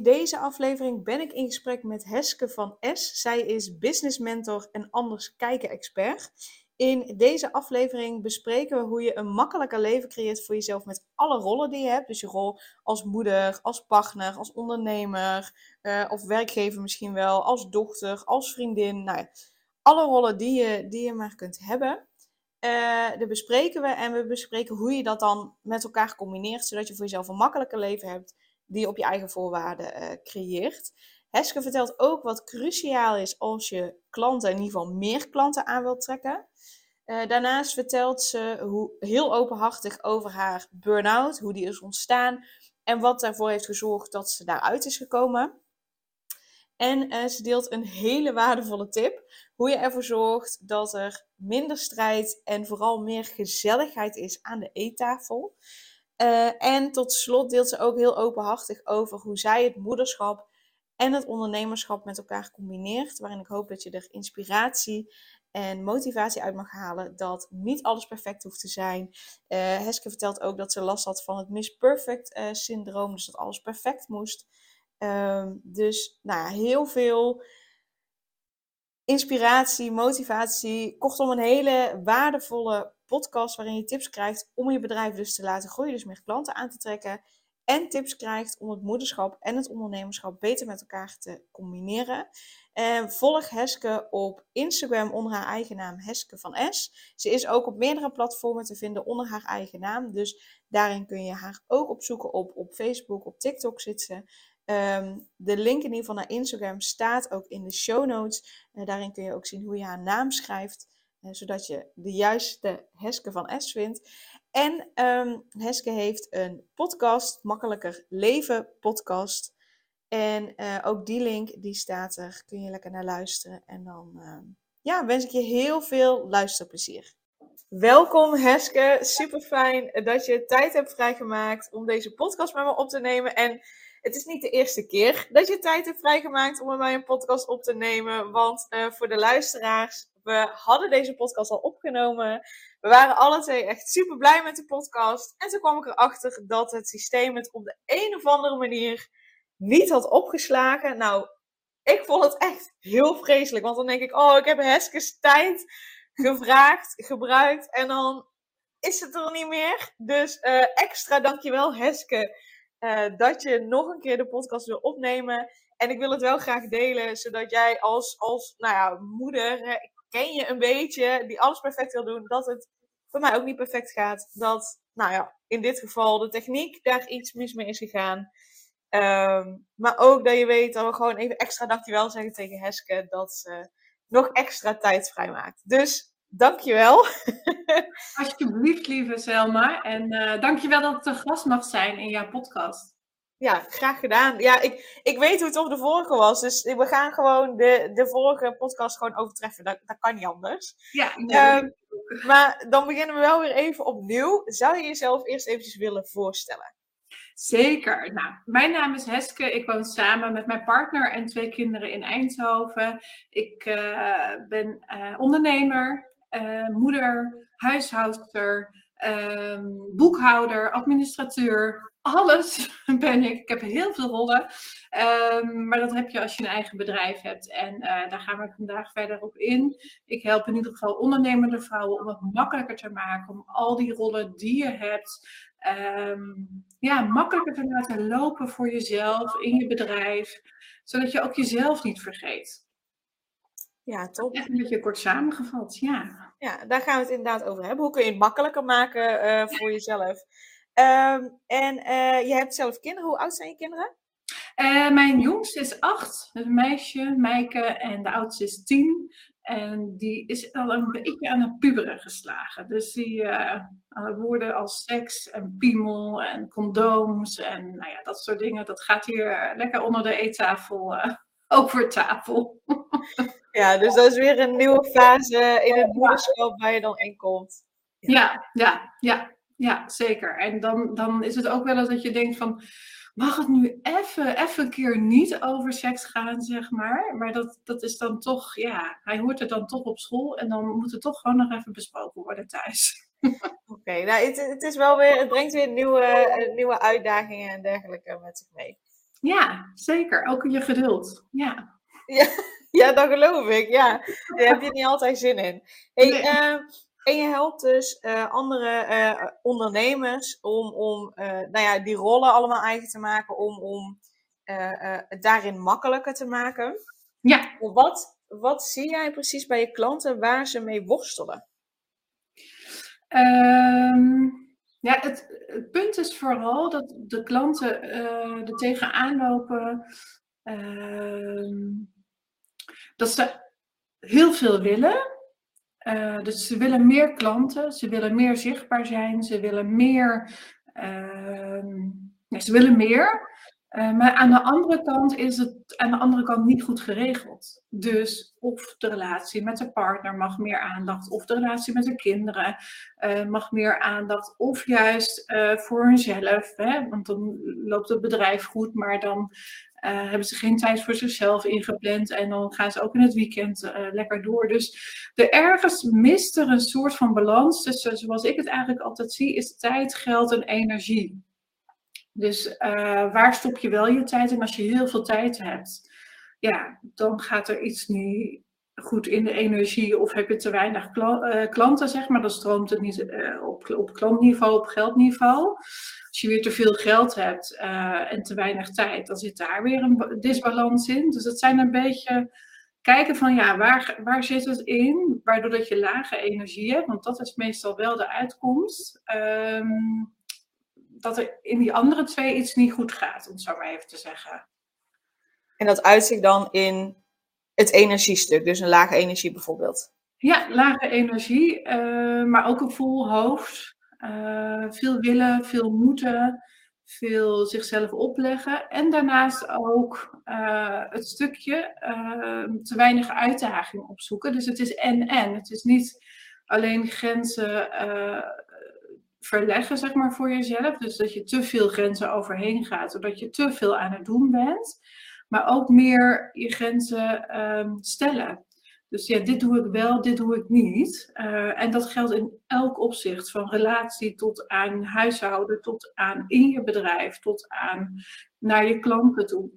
In deze aflevering ben ik in gesprek met Heske van S. Zij is business mentor en anders kijken expert. In deze aflevering bespreken we hoe je een makkelijker leven creëert voor jezelf met alle rollen die je hebt. Dus je rol als moeder, als partner, als ondernemer uh, of werkgever misschien wel, als dochter, als vriendin. Nou ja, alle rollen die je, die je maar kunt hebben. Uh, dat bespreken we en we bespreken hoe je dat dan met elkaar combineert, zodat je voor jezelf een makkelijker leven hebt die je op je eigen voorwaarden uh, creëert. Heske vertelt ook wat cruciaal is als je klanten, in ieder geval meer klanten aan wilt trekken. Uh, daarnaast vertelt ze hoe, heel openhartig over haar burn-out, hoe die is ontstaan en wat daarvoor heeft gezorgd dat ze daaruit is gekomen. En uh, ze deelt een hele waardevolle tip. Hoe je ervoor zorgt dat er minder strijd en vooral meer gezelligheid is aan de eettafel. Uh, en tot slot deelt ze ook heel openhartig over hoe zij het moederschap en het ondernemerschap met elkaar combineert. Waarin ik hoop dat je er inspiratie en motivatie uit mag halen dat niet alles perfect hoeft te zijn. Uh, Heske vertelt ook dat ze last had van het Miss Perfect uh, syndroom, dus dat alles perfect moest. Um, dus nou ja, heel veel inspiratie, motivatie. Kortom, een hele waardevolle podcast waarin je tips krijgt om je bedrijf dus te laten groeien, dus meer klanten aan te trekken. En tips krijgt om het moederschap en het ondernemerschap beter met elkaar te combineren. En volg Heske op Instagram onder haar eigen naam Heske van S. Ze is ook op meerdere platformen te vinden onder haar eigen naam. Dus daarin kun je haar ook opzoeken op, op Facebook, op TikTok zit ze. Um, de link in ieder geval naar Instagram staat ook in de show notes. Daarin kun je ook zien hoe je haar naam schrijft. Zodat je de juiste Heske van S vindt. En um, Heske heeft een podcast, Makkelijker Leven podcast. En uh, ook die link, die staat er. Kun je lekker naar luisteren. En dan uh, ja, wens ik je heel veel luisterplezier. Welkom Heske, super fijn dat je tijd hebt vrijgemaakt om deze podcast met me op te nemen. En het is niet de eerste keer dat je tijd hebt vrijgemaakt om met mij een podcast op te nemen. Want uh, voor de luisteraars, we hadden deze podcast al opgenomen. We waren alle twee echt super blij met de podcast. En toen kwam ik erachter dat het systeem het op de een of andere manier niet had opgeslagen. Nou, ik vond het echt heel vreselijk. Want dan denk ik, oh, ik heb Heskes tijd gevraagd, gebruikt. En dan is het er niet meer. Dus uh, extra dankjewel Heske uh, dat je nog een keer de podcast wil opnemen. En ik wil het wel graag delen, zodat jij als, als nou ja, moeder, ken je een beetje, die alles perfect wil doen, dat het voor mij ook niet perfect gaat. Dat, nou ja, in dit geval de techniek daar iets mis mee is gegaan. Um, maar ook dat je weet dat we gewoon even extra dankjewel zeggen tegen Heske. Dat ze nog extra tijd vrijmaakt. Dus dankjewel. Alsjeblieft, lieve Selma. En uh, dankjewel dat ik te gast mag zijn in jouw podcast. Ja, graag gedaan. Ja, ik, ik weet hoe het op de vorige was. Dus we gaan gewoon de, de vorige podcast gewoon overtreffen. Dat, dat kan niet anders. Ja, nee, um, maar dan beginnen we wel weer even opnieuw. Zou je jezelf eerst eventjes willen voorstellen? Zeker. Nou, mijn naam is Heske. Ik woon samen met mijn partner en twee kinderen in Eindhoven. Ik uh, ben uh, ondernemer, uh, moeder, huishoudster, um, boekhouder, administrateur. Alles ben ik. Ik heb heel veel rollen. Um, maar dat heb je als je een eigen bedrijf hebt. En daar gaan we vandaag verder op in. Ik help in ieder geval ondernemende vrouwen om het makkelijker te maken. Om al die rollen die je hebt um, ja, makkelijker te laten lopen voor jezelf, in je bedrijf, zodat je ook jezelf niet vergeet. Ja, top. Echt een beetje kort samengevat, ja. Ja, daar gaan we het inderdaad over hebben. Hoe kun je het makkelijker maken uh, voor jezelf? Um, en uh, je hebt zelf kinderen. Hoe oud zijn je kinderen? Uh, mijn jongste is acht, een meisje, Meike, en de oudste is tien. En die is al een beetje aan het puberen geslagen. Dus die uh, woorden als seks en piemel en condooms en nou ja, dat soort dingen, dat gaat hier lekker onder de eettafel over tafel. Ja, dus dat is weer een nieuwe fase in het moederschap waar je dan in komt. Ja, ja, ja, ja, zeker. En dan, dan is het ook wel eens dat je denkt van, mag het nu even, even een keer niet over seks gaan, zeg maar. Maar dat, dat is dan toch, ja, hij hoort er dan toch op school en dan moet het toch gewoon nog even besproken worden thuis. Oké, nou het, het, is wel weer, het brengt weer nieuwe, eh, nieuwe uitdagingen en dergelijke met zich mee. Ja, zeker. Ook je geduld. Ja. Ja, ja dat geloof ik. Ja, daar heb je niet altijd zin in. Hey, nee. uh, en je helpt dus uh, andere uh, ondernemers om, om uh, nou ja, die rollen allemaal eigen te maken, om, om het daarin makkelijker te maken. Ja. Wat, wat zie jij precies bij je klanten waar ze mee worstelen? Um, ja, het, het, punt is vooral dat de klanten er tegenaan lopen ehm, dat ze heel veel willen uh, dus ze willen meer klanten, ze willen meer zichtbaar zijn, ze willen meer. Ja, ze willen meer. Uh, maar aan de andere kant is het aan de andere kant niet goed geregeld. Dus of de relatie met de partner mag meer aandacht, of de relatie met de kinderen uh, mag meer aandacht, of juist voor hunzelf. Hè? Want dan loopt het bedrijf goed, maar dan uh, hebben ze geen tijd voor zichzelf ingepland en dan gaan ze ook in het weekend uh, lekker door. Dus er ergens mist er een soort van balans tussen, zoals ik het eigenlijk altijd zie, is tijd, geld en energie. Dus waar stop je wel je tijd in als je heel veel tijd hebt? Ja, dan gaat er iets niet goed in de energie of heb je te weinig klanten, zeg maar. Dan stroomt het niet op, op klantniveau, op geldniveau. Als je weer te veel geld hebt uh, en te weinig tijd, dan zit daar weer een disbalans in. Dus het zijn een beetje kijken van ja, waar, waar zit het in? Waardoor dat je lage energie hebt, want dat is meestal wel de uitkomst. Um, dat er in die andere twee iets niet goed gaat, om het zo maar even te zeggen. En dat uitzicht dan in het energiestuk, dus een lage energie bijvoorbeeld? Ja, lage energie, uh, maar ook een vol hoofd. Uh, veel willen, veel moeten, veel zichzelf opleggen. En daarnaast ook uh, het stukje te weinig uitdaging opzoeken. Dus het is en-en. Het is niet alleen grenzen verleggen, zeg maar, voor jezelf. Dus dat je te veel grenzen overheen gaat, zodat je te veel aan het doen bent. Maar ook meer je grenzen um, stellen. Dus ja, dit doe ik wel, dit doe ik niet. Uh, en dat geldt in elk opzicht, van relatie tot aan huishouden, tot aan in je bedrijf, tot aan naar je klanten toe.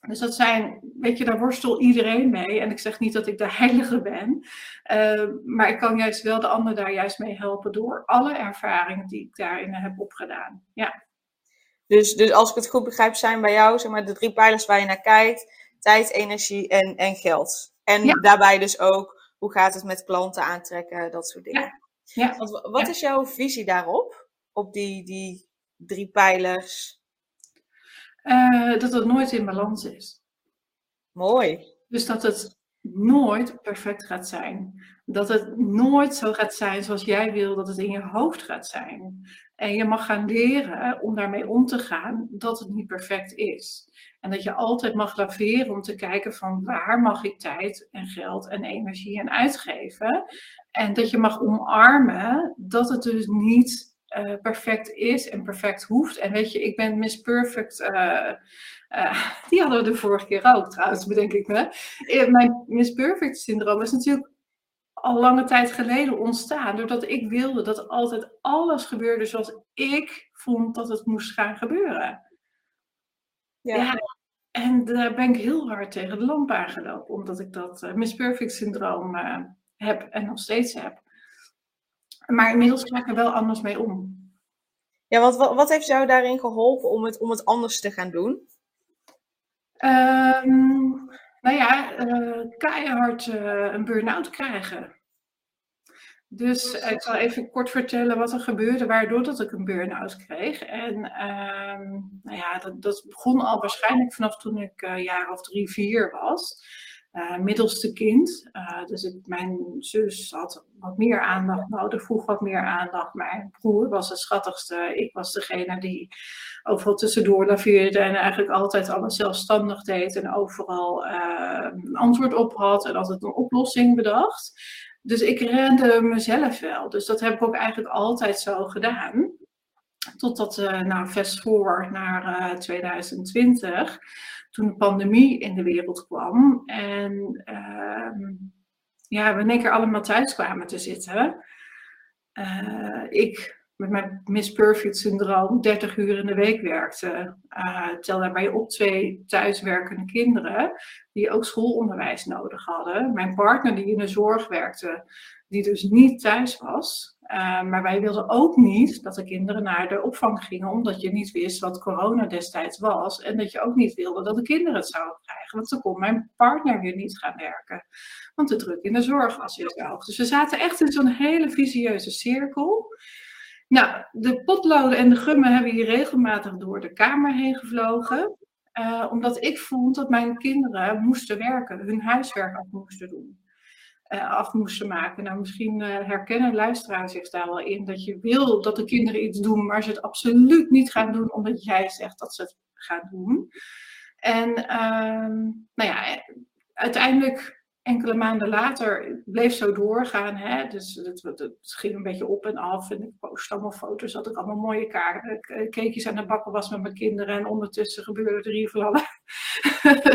Dus dat zijn, weet je, daar worstel iedereen mee. En ik zeg niet dat ik de heilige ben, uh, maar ik kan juist wel de ander daar juist mee helpen door alle ervaringen die ik daarin heb opgedaan. Ja. Dus, dus als ik het goed begrijp, zijn bij jou zeg maar, de drie pijlers waar je naar kijkt: tijd, energie en, en geld. En daarbij dus ook, hoe gaat het met klanten aantrekken, dat soort dingen. Ja. ja. Want, wat is jouw visie daarop? Op die, die drie pijlers? Uh, dat het nooit in balans is. Mooi. Dus dat het nooit perfect gaat zijn. Dat het nooit zo gaat zijn zoals jij wil dat het in je hoofd gaat zijn. En je mag gaan leren om daarmee om te gaan dat het niet perfect is. En dat je altijd mag laveren om te kijken van waar mag ik tijd en geld en energie aan uitgeven. En dat je mag omarmen dat het dus niet uh, perfect is en perfect hoeft. En weet je, ik ben Miss Perfect. Uh, uh, die hadden we de vorige keer ook trouwens, bedenk ik me. Mijn Miss Perfect syndroom is natuurlijk al lange tijd geleden ontstaan. Doordat ik wilde dat altijd alles gebeurde zoals ik vond dat het moest gaan gebeuren. Ja. ja. en daar ben ik heel hard tegen de lamp aangelopen, omdat ik dat uh, Miss Perfect syndroom uh, heb en nog steeds heb. Maar inmiddels ga ik er wel anders mee om. Ja, wat, wat heeft jou daarin geholpen om het, om het anders te gaan doen? Um, nou ja, uh, keihard een burn-out krijgen. Dus ik zal even kort vertellen wat er gebeurde, waardoor dat ik een burn-out kreeg. En um, nou ja, dat, dat, begon al waarschijnlijk vanaf toen ik een uh, jaar of drie, vier was. Uh, middelste kind. dus ik, mijn zus had wat meer aandacht nodig, vroeg wat meer aandacht. Mijn broer was de schattigste. Ik was degene die overal tussendoor laveerde en eigenlijk altijd alles zelfstandig deed en overal een antwoord op had en altijd een oplossing bedacht. Dus ik rende mezelf wel. Dus dat heb ik ook eigenlijk altijd zo gedaan. Totdat, uh, nou, fast forward naar uh, 2020, toen de pandemie in de wereld kwam. En uh, ja, we in één keer allemaal thuis kwamen te zitten. Uh, ik met mijn Miss Perfect syndroom 30 uur in de week werkte. Uh, tel daarbij op twee thuiswerkende kinderen die ook schoolonderwijs nodig hadden. Mijn partner die in de zorg werkte, die dus niet thuis was. Uh, maar wij wilden ook niet dat de kinderen naar de opvang gingen, omdat je niet wist wat corona destijds was. En dat je ook niet wilde dat de kinderen het zouden krijgen. Want dan kon mijn partner weer niet gaan werken. Want de druk in de zorg was zo hoog. Dus we zaten echt in zo'n hele visieuze cirkel. Nou, de potloden en de gummen hebben hier regelmatig door de kamer heen gevlogen. Uh, omdat ik vond dat mijn kinderen moesten werken, hun huiswerk af moesten doen. Uh, af moesten maken. Nou, misschien uh, herkennen luisteraars zich daar wel in dat je wil dat de kinderen iets doen, maar ze het absoluut niet gaan doen omdat jij zegt dat ze het gaan doen. En uh, nou ja, uiteindelijk enkele maanden later bleef zo doorgaan. Hè? Dus het, het, ging een beetje op en af. En ik post allemaal foto's. Dat ik allemaal mooie kaarten, cakejes aan de bakken was met mijn kinderen. En ondertussen gebeurde er hier van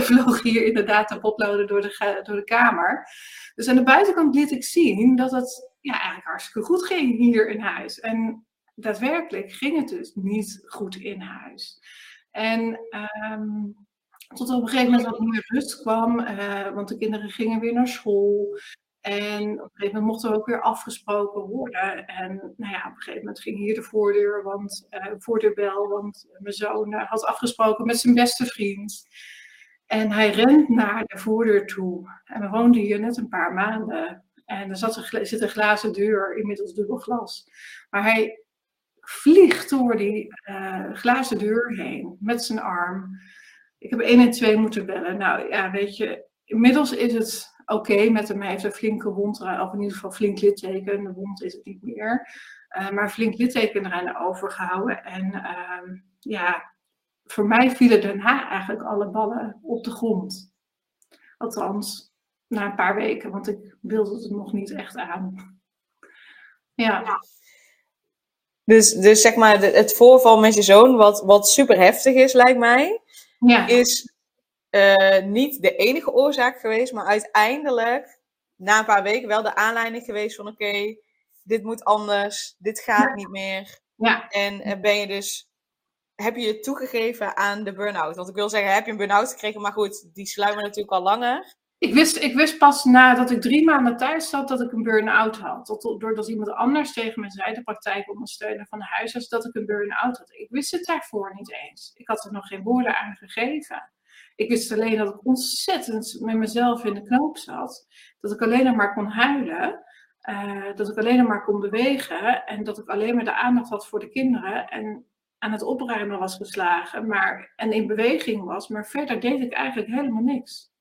vloog hier inderdaad de potloden door de, door de kamer. Dus aan de buitenkant liet ik zien dat het ja, eigenlijk hartstikke goed ging hier in huis. En daadwerkelijk ging het dus niet goed in huis. En um, tot op een gegeven moment wat meer rust kwam, uh, want de kinderen gingen weer naar school. En op een gegeven moment mochten we ook weer afgesproken worden. En nou ja, op een gegeven moment ging hier de voordeur, want, uh, voordeurbel, want mijn zoon uh, had afgesproken met zijn beste vriend. En hij rent naar de voordeur toe. En we woonden hier net een paar maanden. En er zat een, zit een glazen deur, inmiddels dubbel glas. Maar hij vliegt door die glazen deur heen met zijn arm. Ik heb 1 en 2 moeten bellen. Nou ja, weet je, inmiddels is het oké met hem. Hij heeft een flinke wond, of in ieder geval flink litteken. De wond is het niet meer. Uh, maar flink litteken eraan overgehouden. En uh, ja, voor mij vielen daarna eigenlijk alle ballen op de grond. Althans, na een paar weken, want ik wilde het nog niet echt aan. Ja. Dus, dus zeg maar, het voorval met je zoon, wat, wat super heftig is, lijkt mij ja. is uh, niet de enige oorzaak geweest, maar uiteindelijk na een paar weken wel de aanleiding geweest van oké, okay, dit moet anders, dit gaat ja. niet meer. Ja. En uh, ben je dus, heb je je toegegeven aan de burn-out? Want ik wil zeggen, heb je een burn-out gekregen, maar goed, die sluimen natuurlijk al langer. Ik wist, ik wist pas nadat ik drie maanden thuis zat dat ik een burn-out had. Tot, doordat iemand anders tegen me zei, de praktijk ondersteunen van de huisarts, dat ik een burn-out had. Ik wist het daarvoor niet eens. Ik had er nog geen woorden aan gegeven. Ik wist alleen dat ik ontzettend met mezelf in de knoop zat. Dat ik alleen maar kon huilen. Uh, dat ik alleen maar kon bewegen. En dat ik alleen maar de aandacht had voor de kinderen. En aan het opruimen was geslagen. Maar, en in beweging was. Maar verder deed ik eigenlijk helemaal niks.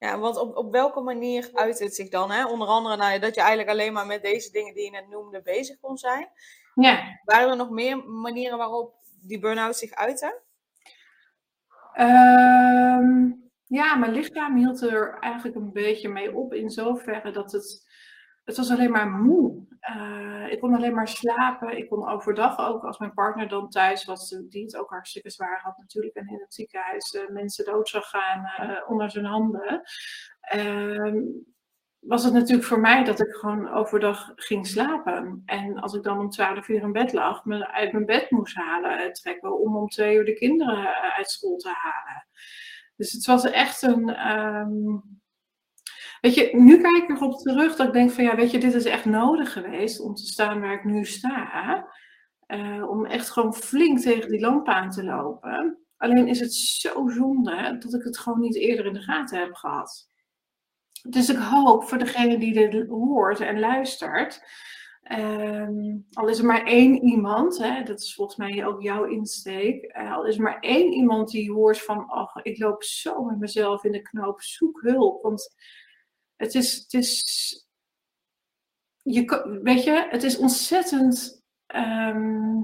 Ja, want op, op welke manier uit het zich dan? Hè? Onder andere nou, dat je eigenlijk alleen maar met deze dingen die je net noemde bezig kon zijn. Ja. Waren er nog meer manieren waarop die burn-out zich uitte? Um, ja, mijn lichaam hield er eigenlijk een beetje mee op in zoverre dat het het was alleen maar moe. Uh, ik kon alleen maar slapen. Ik kon overdag ook, als mijn partner dan thuis was, die het ook hartstikke zwaar had natuurlijk, en in het ziekenhuis uh, mensen dood zag gaan uh, onder zijn handen. Ehm, was het natuurlijk voor mij dat ik gewoon overdag ging slapen. En als ik dan om twaalf uur in bed lag, me uit mijn bed moest halen, trekken om om twee uur de kinderen uit school te halen. Dus het was echt een. Um, Weet je, nu kijk ik erop terug dat ik denk van ja, weet je, dit is echt nodig geweest om te staan waar ik nu sta. Uh, om echt gewoon flink tegen die lamp aan te lopen. Alleen is het zo zonde dat ik het gewoon niet eerder in de gaten heb gehad. Dus ik hoop voor degene die dit hoort en luistert, Ehm, al is er maar één iemand, hè, dat is volgens mij ook jouw insteek. Eh, al is er maar één iemand die hoort van, ach, ik loop zo met mezelf in de knoop, zoek hulp. Want het is, het is, je, weet je, het is ontzettend, ehm,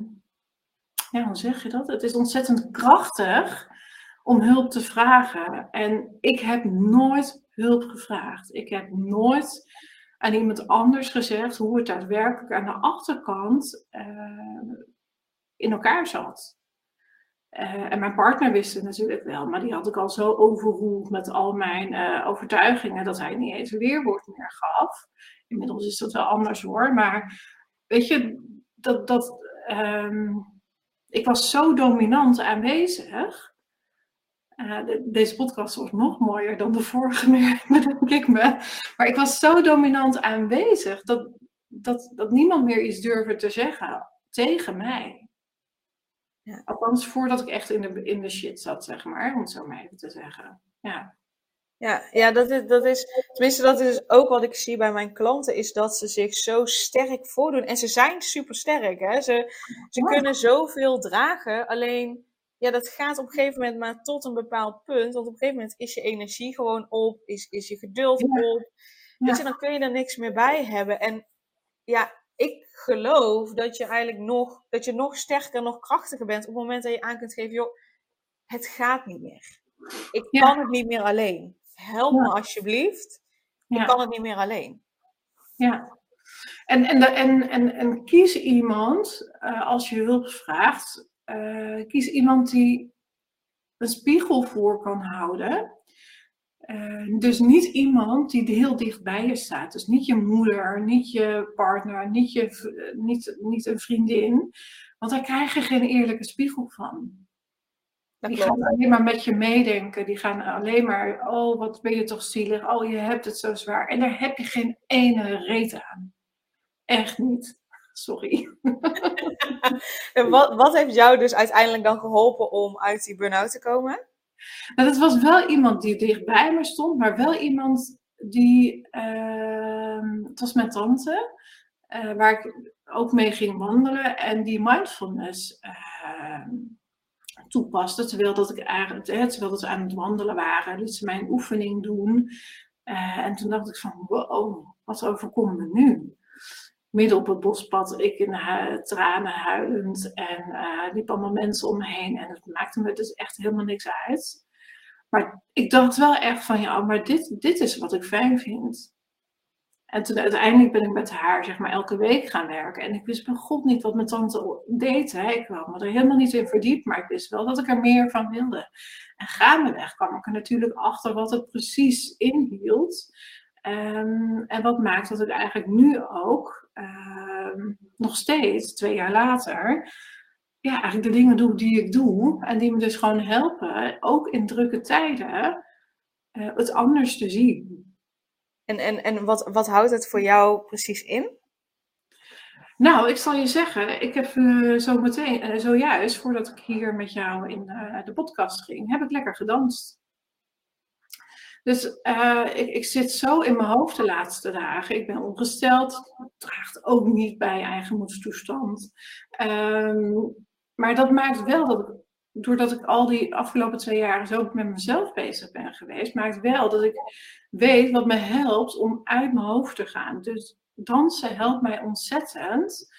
ja, hoe zeg je dat? Het is ontzettend krachtig om hulp te vragen. En ik heb nooit hulp gevraagd. Ik heb nooit aan iemand anders gezegd hoe het daadwerkelijk aan de achterkant uh, in elkaar zat. Uh, en mijn partner wist het natuurlijk wel, maar die had ik al zo overroeld met al mijn uh, overtuigingen dat hij niet eens een weerwoord meer gaf. Inmiddels is dat wel anders hoor, maar weet je, dat, dat, um, ik was zo dominant aanwezig uh, deze podcast was nog mooier dan de vorige, bedenk ik me. Maar ik was zo dominant aanwezig dat, dat, dat niemand meer iets durfde te zeggen tegen mij. Ja. Althans, voordat ik echt in de, in de shit zat, zeg maar, om het zo maar even te zeggen. Ja. Ja, ja dat, is, dat is, tenminste dat is ook wat ik zie bij mijn klanten, is dat ze zich zo sterk voordoen. En ze zijn super sterk, hè. Ze, ze kunnen zoveel dragen, alleen ja, dat gaat op een gegeven moment maar tot een bepaald punt. Want op een gegeven moment is je energie gewoon op, is, is je geduld op. Dus dan kun je er niks meer bij hebben. En ja, geloof dat je eigenlijk nog, dat je nog sterker, nog krachtiger bent op het moment dat je aan kunt geven, joh, het gaat niet meer. Ik kan het niet meer alleen. Help me alsjeblieft. Ik kan het niet meer alleen. Ja. En, en, en, en, en kies iemand, uh, als je hulp vraagt, uh, kies iemand die een spiegel voor kan houden. Uh, dus niet iemand die heel dicht bij je staat. Dus niet je moeder, niet je partner, niet, je, niet, niet een vriendin. Want daar krijg je geen eerlijke spiegel van. die gaan alleen maar met je meedenken. Die gaan alleen maar, oh wat ben je toch zielig. Oh je hebt het zo zwaar. En daar heb je geen ene reet aan. Echt niet. Sorry. en wat, wat heeft jou dus uiteindelijk dan geholpen om uit die burn-out te komen? Nou, dat was wel iemand die dichtbij me stond, maar wel iemand die. Uh, het was mijn tante, uh, waar ik ook mee ging wandelen en die mindfulness uh, toepaste. Terwijl, dat ik hè, terwijl dat we aan het wandelen waren, liet ze mij een oefening doen. Eh, en toen dacht ik van, wow, wat overkomt me nu? Midden op het bospad, ik in tranen huilend. En uh, liep allemaal mensen om me heen. En het maakte me dus echt helemaal niks uit. Maar ik dacht wel echt van, ja, maar dit, dit is wat ik fijn vind. En toen uiteindelijk ben ik met haar, zeg maar, elke week gaan werken. En ik wist bij god niet wat mijn tante deed. Hè. Ik kwam er helemaal niet in verdiept, maar ik wist wel dat ik er meer van wilde. En gaandeweg kwam ik er natuurlijk achter wat het precies inhield. Um, en wat maakt dat ik eigenlijk nu ook Ehm, nog steeds, twee jaar later, ja, eigenlijk de dingen doe die ik doe. En die me dus gewoon helpen, ook in drukke tijden, uh, het anders te zien. En, en, en wat, wat houdt het voor jou precies in? Nou, ik zal je zeggen, ik heb uh, zo meteen, uh, zojuist, voordat ik hier met jou in de podcast ging, heb ik lekker gedanst. Dus uh, ik, ik, zit zo in mijn hoofd de laatste dagen. Ik ben ongesteld. Draagt ook niet bij eigenmoedstoestand. Um, maar dat maakt wel dat ik, doordat ik al die afgelopen twee jaar zo met mezelf bezig ben geweest, maakt wel dat ik weet wat me helpt om uit mijn hoofd te gaan. Dus dansen helpt mij ontzettend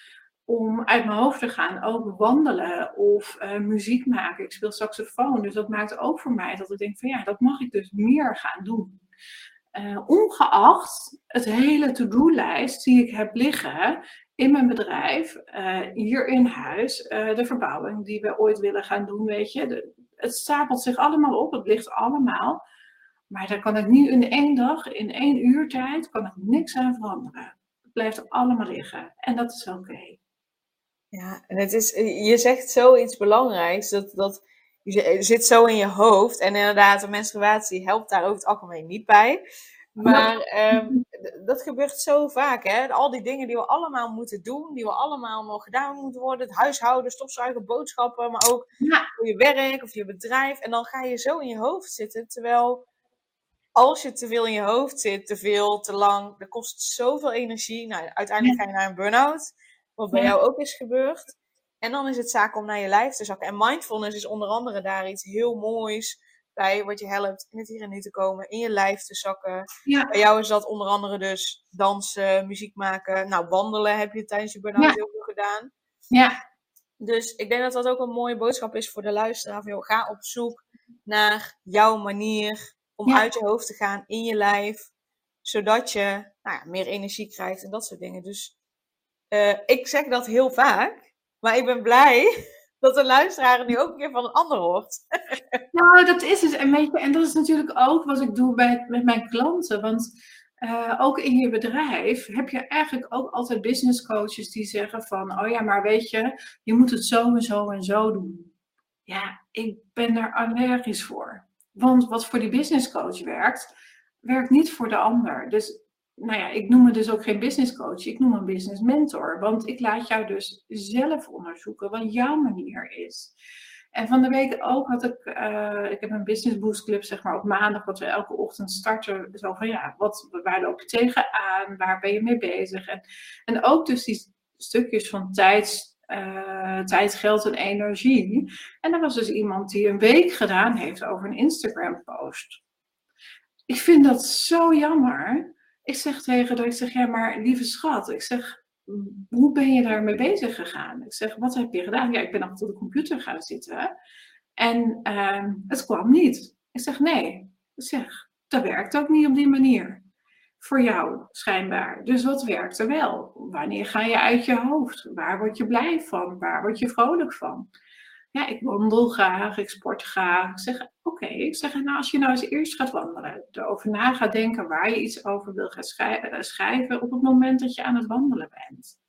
om uit mijn hoofd te gaan. Ook wandelen of uh, muziek maken. Ik speel saxofoon, dus dat maakt ook voor mij dat ik denk van ja, dat mag ik dus meer gaan doen. Uh, ongeacht het hele to-do-lijst die ik heb liggen in mijn bedrijf, uh, hier in huis, de verbouwing die we ooit willen gaan doen, weet je. Het stapelt zich allemaal op, het ligt allemaal. Maar daar kan ik nu in één dag, in één uur tijd, kan ik niks aan veranderen. Het blijft allemaal liggen en dat is oké. Ja, en het is, je zegt zoiets belangrijks, dat, dat je zit zo in je hoofd. En inderdaad, de menstruatie helpt daar over het algemeen niet bij. Maar ehm, dat gebeurt zo vaak, hè. Al die dingen die we allemaal moeten doen, die we allemaal nog gedaan moeten worden. Het huishouden, stofzuigen, boodschappen, maar ook voor je werk of je bedrijf. En dan ga je zo in je hoofd zitten, terwijl als je te veel in je hoofd zit, te veel, te lang, dat kost zoveel energie. Nou, uiteindelijk ga je naar een burn-out, wat bij Ja. jou ook is gebeurd. En dan is het zaak om naar je lijf te zakken. En mindfulness is onder andere daar iets heel moois bij, wat je helpt in het hier en nu te komen, in je lijf te zakken. Ja. Bij jou is dat onder andere dus dansen, muziek maken. Nou, wandelen heb je tijdens je burn-out Ja. heel veel gedaan. Ja, Dus ik denk dat dat ook een mooie boodschap is voor de luisteraar. Van, joh, ga op zoek naar jouw manier om Ja. uit je hoofd te gaan in je lijf. Zodat je nou ja, meer energie krijgt en dat soort dingen. Dus eh, ik zeg dat heel vaak. Maar ik ben blij dat de luisteraar nu ook een keer van een ander hoort. Nou, dat is het. En, weet je, en dat is natuurlijk ook wat ik doe bij, met mijn klanten. Want eh, ook in je bedrijf heb je eigenlijk ook altijd business coaches die zeggen van, oh ja, maar weet je, je moet het zo en zo en zo doen. Ja, ik ben daar allergisch voor. Want wat voor die business coach werkt, werkt niet voor de ander. Dus, nou ja, ik noem me dus ook geen business coach, ik noem me een business mentor. Want ik laat jou dus zelf onderzoeken wat jouw manier is. En van de week ook had ik, eh, ik heb een business boost club, zeg maar, op maandag, wat we elke ochtend starten. Zo van, ja, wat, waar loop je tegenaan? Waar ben je mee bezig? En, en ook dus die stukjes van tijd, eh, tijd, geld en energie. En er was dus iemand die een week gedaan heeft over een Instagram post. Ik vind dat zo jammer. Ik zeg tegen haar, ik zeg, ja, maar lieve schat, ik zeg, hoe ben je daarmee bezig gegaan? Ik zeg, wat heb je gedaan? Ja, ik ben achter de computer gaan zitten. En ehm, het kwam niet. Ik zeg, nee. Ik zeg, dat werkt ook niet op die manier. Voor jou, schijnbaar. Dus wat werkt er wel? Wanneer ga je uit je hoofd? Waar word je blij van? Waar word je vrolijk van? Ja, ik wandel graag, ik sport graag. Ik zeg, oké. Ik zeg, nou, als je nou eens eerst gaat wandelen, erover na gaat denken waar je iets over wil gaan eh, schrijven op het moment dat je aan het wandelen bent.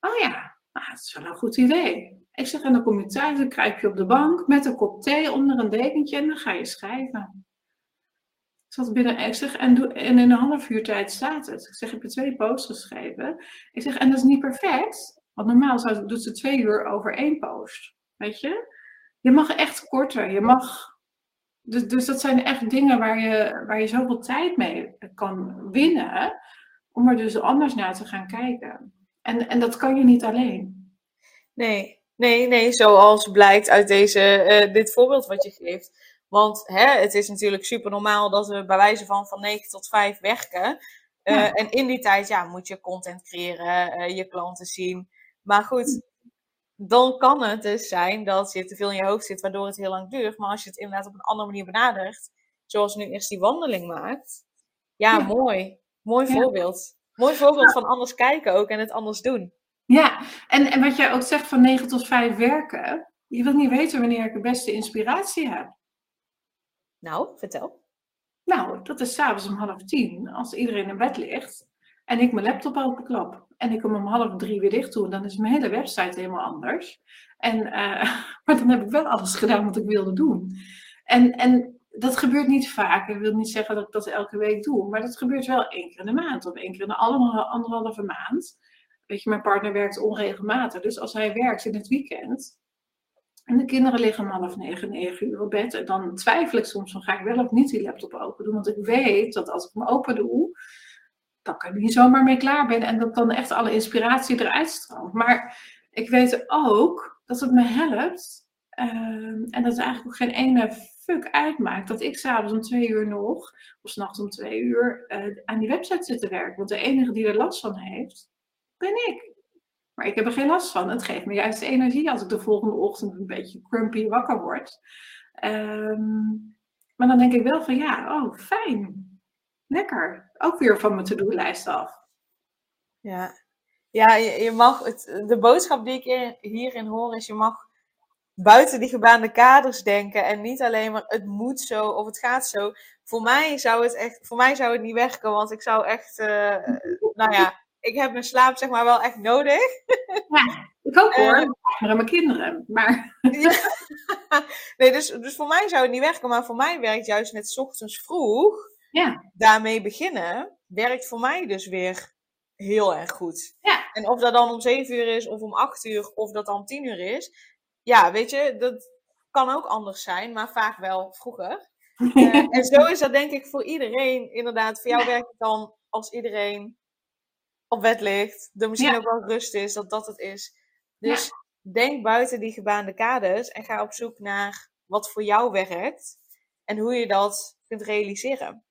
Oh ja, nou, dat is wel een goed idee. Ik zeg, en dan kom je thuis, dan kruip je op de bank met een kop thee onder een dekentje en dan ga je schrijven. Ik zat binnen, ik zeg, en, doe, en in een half uur tijd staat het. Ik zeg, heb je twee posts geschreven? Ik zeg, en dat is niet perfect, want normaal doet ze twee uur over één post. Weet je? Je mag echt korter, je mag... Dus, dus dat zijn echt dingen waar je, waar je zoveel tijd mee kan winnen, om er dus anders naar te gaan kijken. En, en dat kan je niet alleen. Nee, nee, nee, zoals blijkt uit deze, eh, dit voorbeeld wat je geeft. Want hè, het is natuurlijk super normaal dat we bij wijze van van 9 tot 5 werken. Eh. En in die tijd ja, moet je content creëren, eh, je klanten zien. Maar goed, dan kan het dus zijn dat je te veel in je hoofd zit, waardoor het heel lang duurt. Maar als je het inderdaad op een andere manier benadert, zoals nu eerst die wandeling maakt. Ja, Ja. mooi. Mooi Ja. voorbeeld. Mooi voorbeeld van anders kijken ook en het anders doen. Ja, en, en wat jij ook zegt van 9 tot 5 werken, je wilt niet weten wanneer ik de beste inspiratie heb. Nou, vertel. Nou, dat is s'avonds om half tien, als iedereen in bed ligt en ik mijn laptop openklap en ik hem om half drie weer dicht doe, dan is mijn hele website helemaal anders. En, eh, maar dan heb ik wel alles gedaan wat ik wilde doen. En, en dat gebeurt niet vaak. Ik wil niet zeggen dat ik dat elke week doe, maar dat gebeurt wel één keer in de maand of één keer in de anderhalve maand. Weet je, mijn partner werkt onregelmatig, dus als hij werkt in het weekend, en de kinderen liggen om half negen, negen uur op bed. En dan twijfel ik soms van ga ik wel of niet die laptop open doen. Want ik weet dat als ik hem open doe, dan ik er niet zomaar mee klaar ben. En dat dan echt alle inspiratie eruit stroomt. Maar ik weet ook dat het me helpt. ehm, en dat het eigenlijk ook geen ene fuck uitmaakt. Dat ik s'avonds om twee uur nog, of s'nachts om twee uur, eh, aan die website zit te werken. Want de enige die er last van heeft, ben ik. Maar ik heb er geen last van. Het geeft me juist energie als ik de volgende ochtend een beetje crumpy wakker word. Ehm, maar dan denk ik wel van ja, oh fijn. Lekker. Ook weer van mijn to-do-lijst af. Ja, ja je, je mag het, de boodschap die ik hier- hierin hoor is: je mag buiten die gebaande kaders denken en niet alleen maar het moet zo of het gaat zo. Voor mij zou het echt, voor mij zou het niet werken, want ik zou echt, eh, nou ja, ik heb mijn slaap zeg maar wel echt nodig. Ik ook hoor. Eh. Mijn partner en mijn kinderen. Maar Ja. nee, dus, dus voor mij zou het niet werken, maar voor mij werkt juist net ochtends vroeg ja, daarmee beginnen, werkt voor mij dus weer heel erg goed. Ja. En of dat dan om 7 uur is, of om 8 uur, of dat dan 10 uur is. Ja, weet je, dat kan ook anders zijn, maar vaak wel vroeger. Eh, en zo is dat denk ik voor iedereen inderdaad. Voor jou werkt het dan als iedereen op bed ligt, er misschien ook wel rust is, dat dat het is. Dus denk buiten die gebaande kaders en ga op zoek naar wat voor jou werkt en hoe je dat kunt realiseren.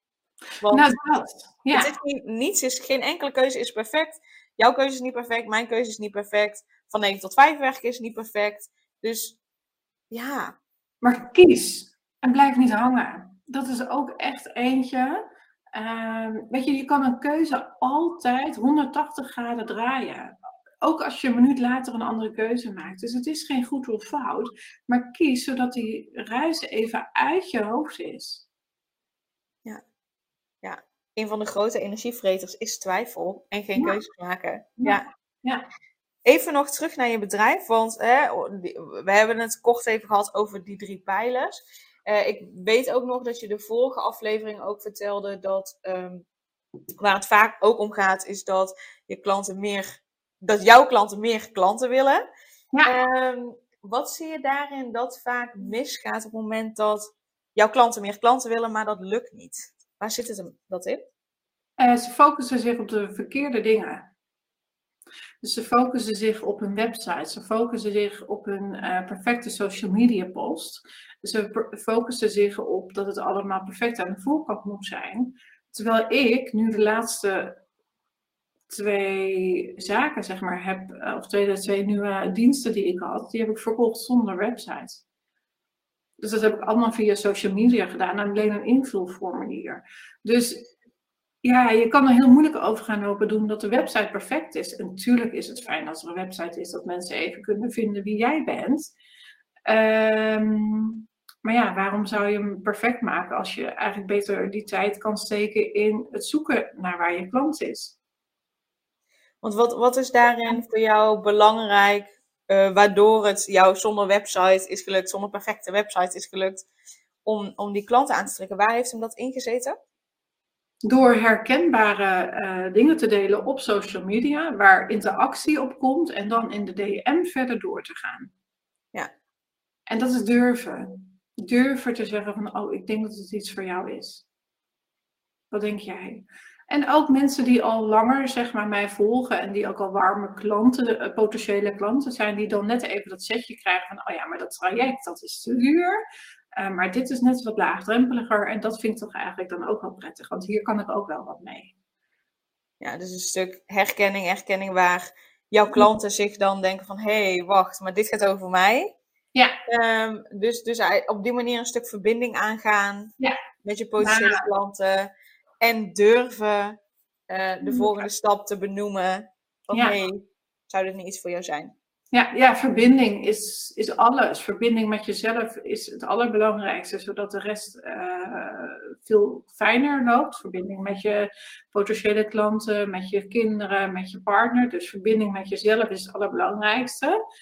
Want nou, dat. Ja. Het is niet, niets is, geen enkele keuze is perfect. Jouw keuze is niet perfect, mijn keuze is niet perfect. Van 9 tot 5 werken is niet perfect. Dus ja. Maar kies en blijf niet hangen. Dat is ook echt eentje. Uh, weet je, je kan een keuze altijd 180 graden draaien. Ook als je een minuut later een andere keuze maakt. Dus het is geen goed of fout. Maar kies zodat die ruis even uit je hoofd is. Een van de grote energievreters is twijfel en geen ja. keuzes maken. Ja. ja. Even nog terug naar je bedrijf, want hè, we hebben het kort even gehad over die drie pijlers. Uh, ik weet ook nog dat je de vorige aflevering ook vertelde dat um, waar het vaak ook om gaat, is dat je klanten meer, dat jouw klanten meer klanten willen. Ja. Um, wat zie je daarin dat vaak misgaat op het moment dat jouw klanten meer klanten willen, maar dat lukt niet? Waar zit het dat in? Uh, ze focussen zich op de verkeerde dingen. Dus ze focussen zich op hun website, ze focussen zich op hun uh, perfecte social media post. Ze focussen zich op dat het allemaal perfect aan de voorkant moet zijn. Terwijl ik nu de laatste twee zaken, zeg maar, heb, eh, of twee, twee nieuwe diensten die ik had, die heb ik verkocht zonder website. Dus dat heb ik allemaal via social media gedaan en alleen een invulformulier. Dus ja, je kan er heel moeilijk over gaan lopen doen dat de website perfect is. En natuurlijk is het fijn als er een website is dat mensen even kunnen vinden wie jij bent. Um, maar ja, waarom zou je hem perfect maken als je eigenlijk beter die tijd kan steken in het zoeken naar waar je klant is? Want wat, wat is daarin voor jou belangrijk, uh, waardoor het jou zonder website is gelukt, zonder perfecte website is gelukt, om, om die klanten aan te trekken? Waar heeft hem dat ingezeten? Door herkenbare uh, dingen te delen op social media, waar interactie op komt en dan in de DM verder door te gaan. Ja. En dat is durven durven te zeggen van, oh, ik denk dat het iets voor jou is. Wat denk jij? En ook mensen die al langer zeg maar, mij volgen en die ook al warme klanten, eh, potentiële klanten zijn, die dan net even dat setje krijgen van, oh ja, maar dat traject, dat is te duur. Uh, maar dit is net wat laagdrempeliger en dat vind ik toch eigenlijk dan ook wel prettig, want hier kan ik ook wel wat mee. Ja, dus een stuk herkenning, erkenning waar jouw klanten zich dan denken van, hé, hey, wacht, maar dit gaat over mij. Ja. Um, dus, dus op die manier een stuk verbinding aangaan ja. met je potentiële klanten. En durven uh, de mm. volgende stap te benoemen. Ja. hey, zou dit niet iets voor jou zijn? Ja, ja verbinding is, is alles. Verbinding met jezelf is het allerbelangrijkste, zodat de rest uh, veel fijner loopt. Verbinding met je potentiële klanten, met je kinderen, met je partner. Dus verbinding met jezelf is het allerbelangrijkste.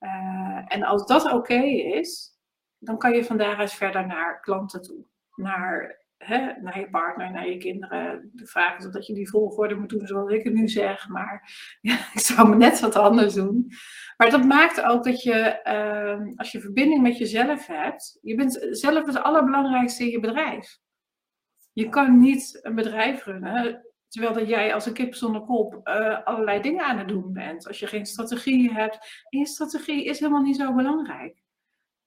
Uh, en als dat oké is, dan kan je van daaruit verder naar klanten toe. Naar, hè, naar je partner, naar je kinderen. De vraag is of dat je die volgorde moet doen zoals ik het nu zeg. Maar ja, ik zou me net wat anders doen. Maar dat maakt ook dat je, uh, als je verbinding met jezelf hebt, je bent zelf het allerbelangrijkste in je bedrijf. Je kan niet een bedrijf runnen Terwijl dat jij als een kip zonder kop uh, allerlei dingen aan het doen bent. Als je geen strategie hebt. En je strategie is helemaal niet zo belangrijk.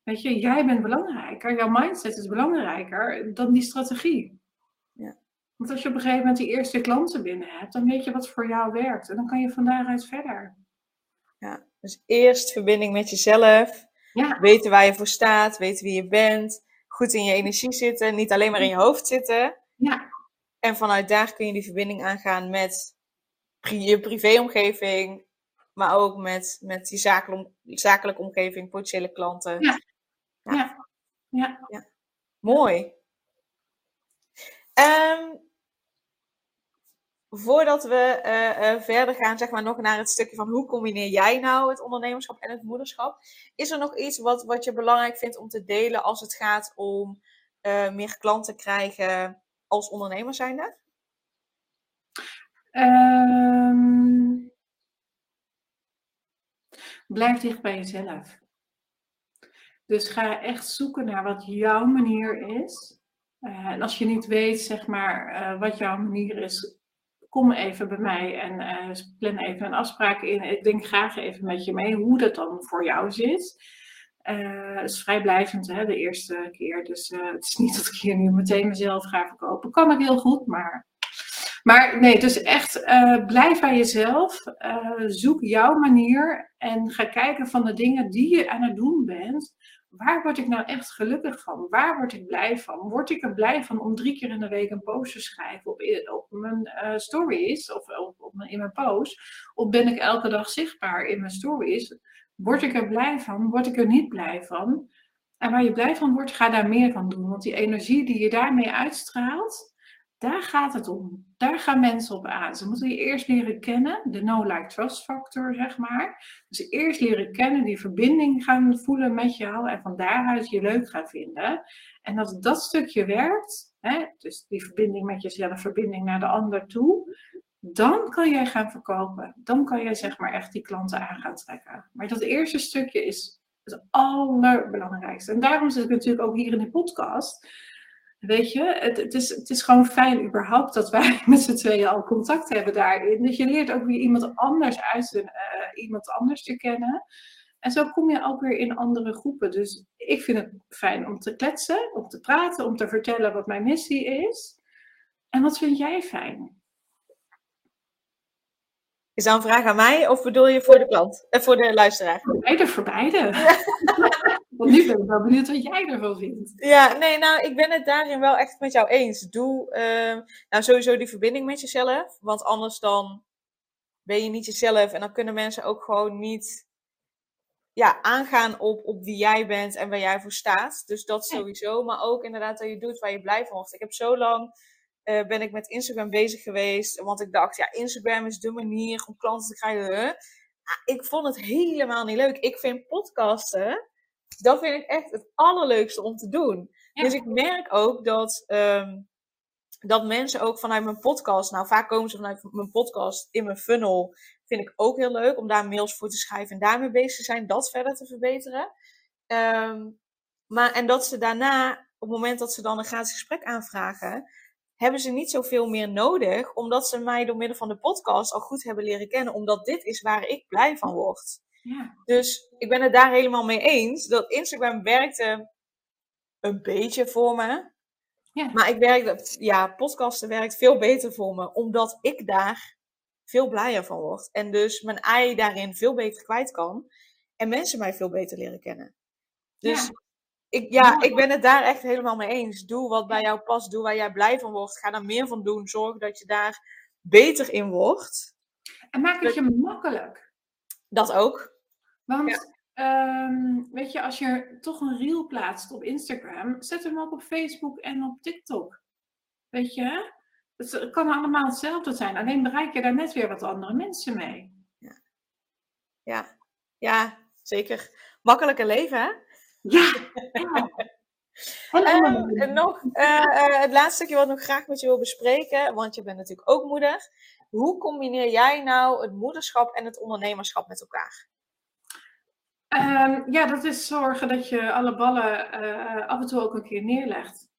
Weet je, jij bent belangrijker. Jouw mindset is belangrijker dan die strategie. Ja. Want als je op een gegeven moment die eerste klanten binnen hebt, dan weet je wat voor jou werkt. En dan kan je van daaruit verder. Ja, dus eerst verbinding met jezelf. Ja. Weten waar je voor staat, weten wie je bent. Goed in je energie zitten, niet alleen maar in je hoofd zitten. Ja. En vanuit daar kun je die verbinding aangaan met je privéomgeving, maar ook met, met die zakelijke, zakelijke omgeving, potentiële klanten. Ja. Ja. ja. Mooi. Um, voordat we uh, uh, verder gaan, zeg maar nog naar het stukje van hoe combineer jij nou het ondernemerschap en het moederschap, is er nog iets wat, wat je belangrijk vindt om te delen als het gaat om uh, meer klanten krijgen, als ondernemer zijnde? Um, blijf dicht bij jezelf. Dus ga echt zoeken naar wat jouw manier is en als je niet weet, zeg maar, wat jouw manier is, kom even bij mij en plan even een afspraak in. Ik denk graag even met je mee hoe dat dan voor jou zit. het is vrijblijvend hè, de eerste keer. Dus het is niet dat ik hier nu meteen mezelf ga verkopen. Kan ik heel goed, maar maar nee, dus echt uh, blijf bij jezelf. Uh, zoek jouw manier en ga kijken van de dingen die je aan het doen bent. Waar word ik nou echt gelukkig van? Waar word ik blij van? Word ik er blij van om drie keer in de week een post te schrijven op, op mijn uh, stories of op, op in mijn post? Of ben ik elke dag zichtbaar in mijn stories? Word ik er blij van? Word ik er niet blij van? En waar je blij van wordt, ga daar meer van doen. Want die energie die je daarmee uitstraalt, daar gaat het om. Daar gaan mensen op aan. Ze moeten je eerst leren kennen, de no-like-trust factor, zeg maar. Dus eerst leren kennen, die verbinding gaan voelen met jou en van daaruit je leuk gaan vinden. En als dat stukje werkt, hè, dus die verbinding met jezelf, verbinding naar de ander toe, dan kan jij gaan verkopen. Dan kan jij zeg maar echt die klanten aan gaan trekken. Maar dat eerste stukje is het allerbelangrijkste. En daarom zit ik natuurlijk ook hier in de podcast Weet je, het, het, is, het is gewoon fijn überhaupt dat wij met z'n tweeën al contact hebben daarin. Dus je leert ook weer iemand anders uit, uh, iemand anders te kennen. En zo kom je ook weer in andere groepen. Dus ik vind het fijn om te kletsen, om te praten, om te vertellen wat mijn missie is. En wat vind jij fijn? Is dat een vraag aan mij of bedoel je voor de klant? en eh, voor de luisteraar? Beide voor beide. Want nu ben ik wel benieuwd wat jij ervan vindt. Ja, nee, nou, ik ben het daarin wel echt met jou eens. Doe uh, nou sowieso die verbinding met jezelf. Want anders dan ben je niet jezelf. En dan kunnen mensen ook gewoon niet ja, aangaan op, op wie jij bent en waar jij voor staat. Dus dat sowieso. Maar ook inderdaad dat je doet waar je blij van wordt. Ik heb zo lang uh, ben ik met Instagram bezig geweest. Want ik dacht, ja, Instagram is de manier om klanten te krijgen. ik vond het helemaal niet leuk. Ik vind podcasten dat vind ik echt het allerleukste om te doen. Dus ik merk ook dat, um, dat mensen ook vanuit mijn podcast, nou vaak komen ze vanuit mijn podcast in mijn funnel, vind ik ook heel leuk om daar mails voor te schrijven en daarmee bezig te zijn, dat verder te verbeteren. Um, maar, en dat ze daarna, op het moment dat ze dan een gratis gesprek aanvragen, hebben ze niet zoveel meer nodig, omdat ze mij door middel van de podcast al goed hebben leren kennen, omdat dit is waar ik blij van word. Ja. Dus ik ben het daar helemaal mee eens dat Instagram werkte een beetje voor me. Ja. Maar ik werk dat, ja, podcasten werkt veel beter voor me, omdat ik daar veel blijer van word. En dus mijn ei daarin veel beter kwijt kan. En mensen mij veel beter leren kennen. Dus ja. Ik, ja, ik ben het daar echt helemaal mee eens. Doe wat bij jou past. Doe waar jij blij van wordt. Ga daar meer van doen. Zorg dat je daar beter in wordt. En maak het je makkelijk. Dat ook. Want ehm, weet je, als je toch een reel plaatst op Instagram, zet hem ook op Facebook en op TikTok. Weet je? Het kan allemaal hetzelfde zijn, alleen bereik je daar net weer wat andere mensen mee. Ja, ja, ja zeker. Makkelijker leven, hè? Ja. En nog uh, het laatste stukje wat ik nog graag met je wil bespreken, want je bent natuurlijk ook moeder. Hoe combineer jij nou het moederschap en het ondernemerschap met elkaar? Um, ja, dat is zorgen dat je alle ballen uh, af en toe ook een keer neerlegt.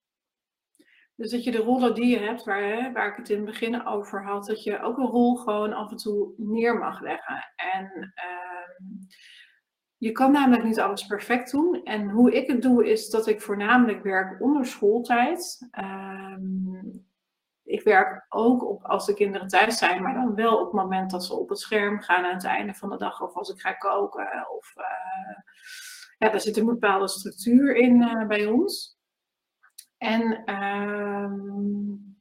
Dus dat je de rollen die je hebt, waar, hè, waar ik het in het begin over had, dat je ook een rol gewoon af en toe neer mag leggen. En uh, je kan namelijk niet alles perfect doen. En hoe ik het doe, is dat ik voornamelijk werk onder schooltijd. Um, ik werk ook op als de kinderen thuis zijn, maar dan wel op het moment dat ze op het scherm gaan aan het einde van de dag. Of als ik ga koken. Of, uh, ja, daar zit een bepaalde structuur in uh, bij ons. En um,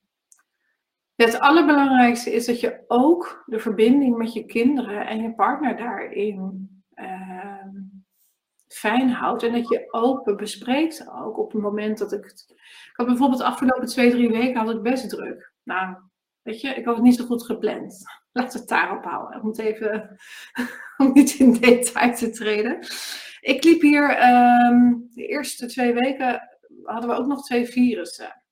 het allerbelangrijkste is dat je ook de verbinding met je kinderen en je partner daarin uh, fijn houdt. En dat je open bespreekt ook op het moment dat ik het had bijvoorbeeld de afgelopen twee, drie weken had ik best druk. Nou, weet je, ik had het niet zo goed gepland. Laat het daarop houden. Ik moet even, om niet in detail te treden. Ik liep hier um, de eerste twee weken, hadden we ook nog twee virussen.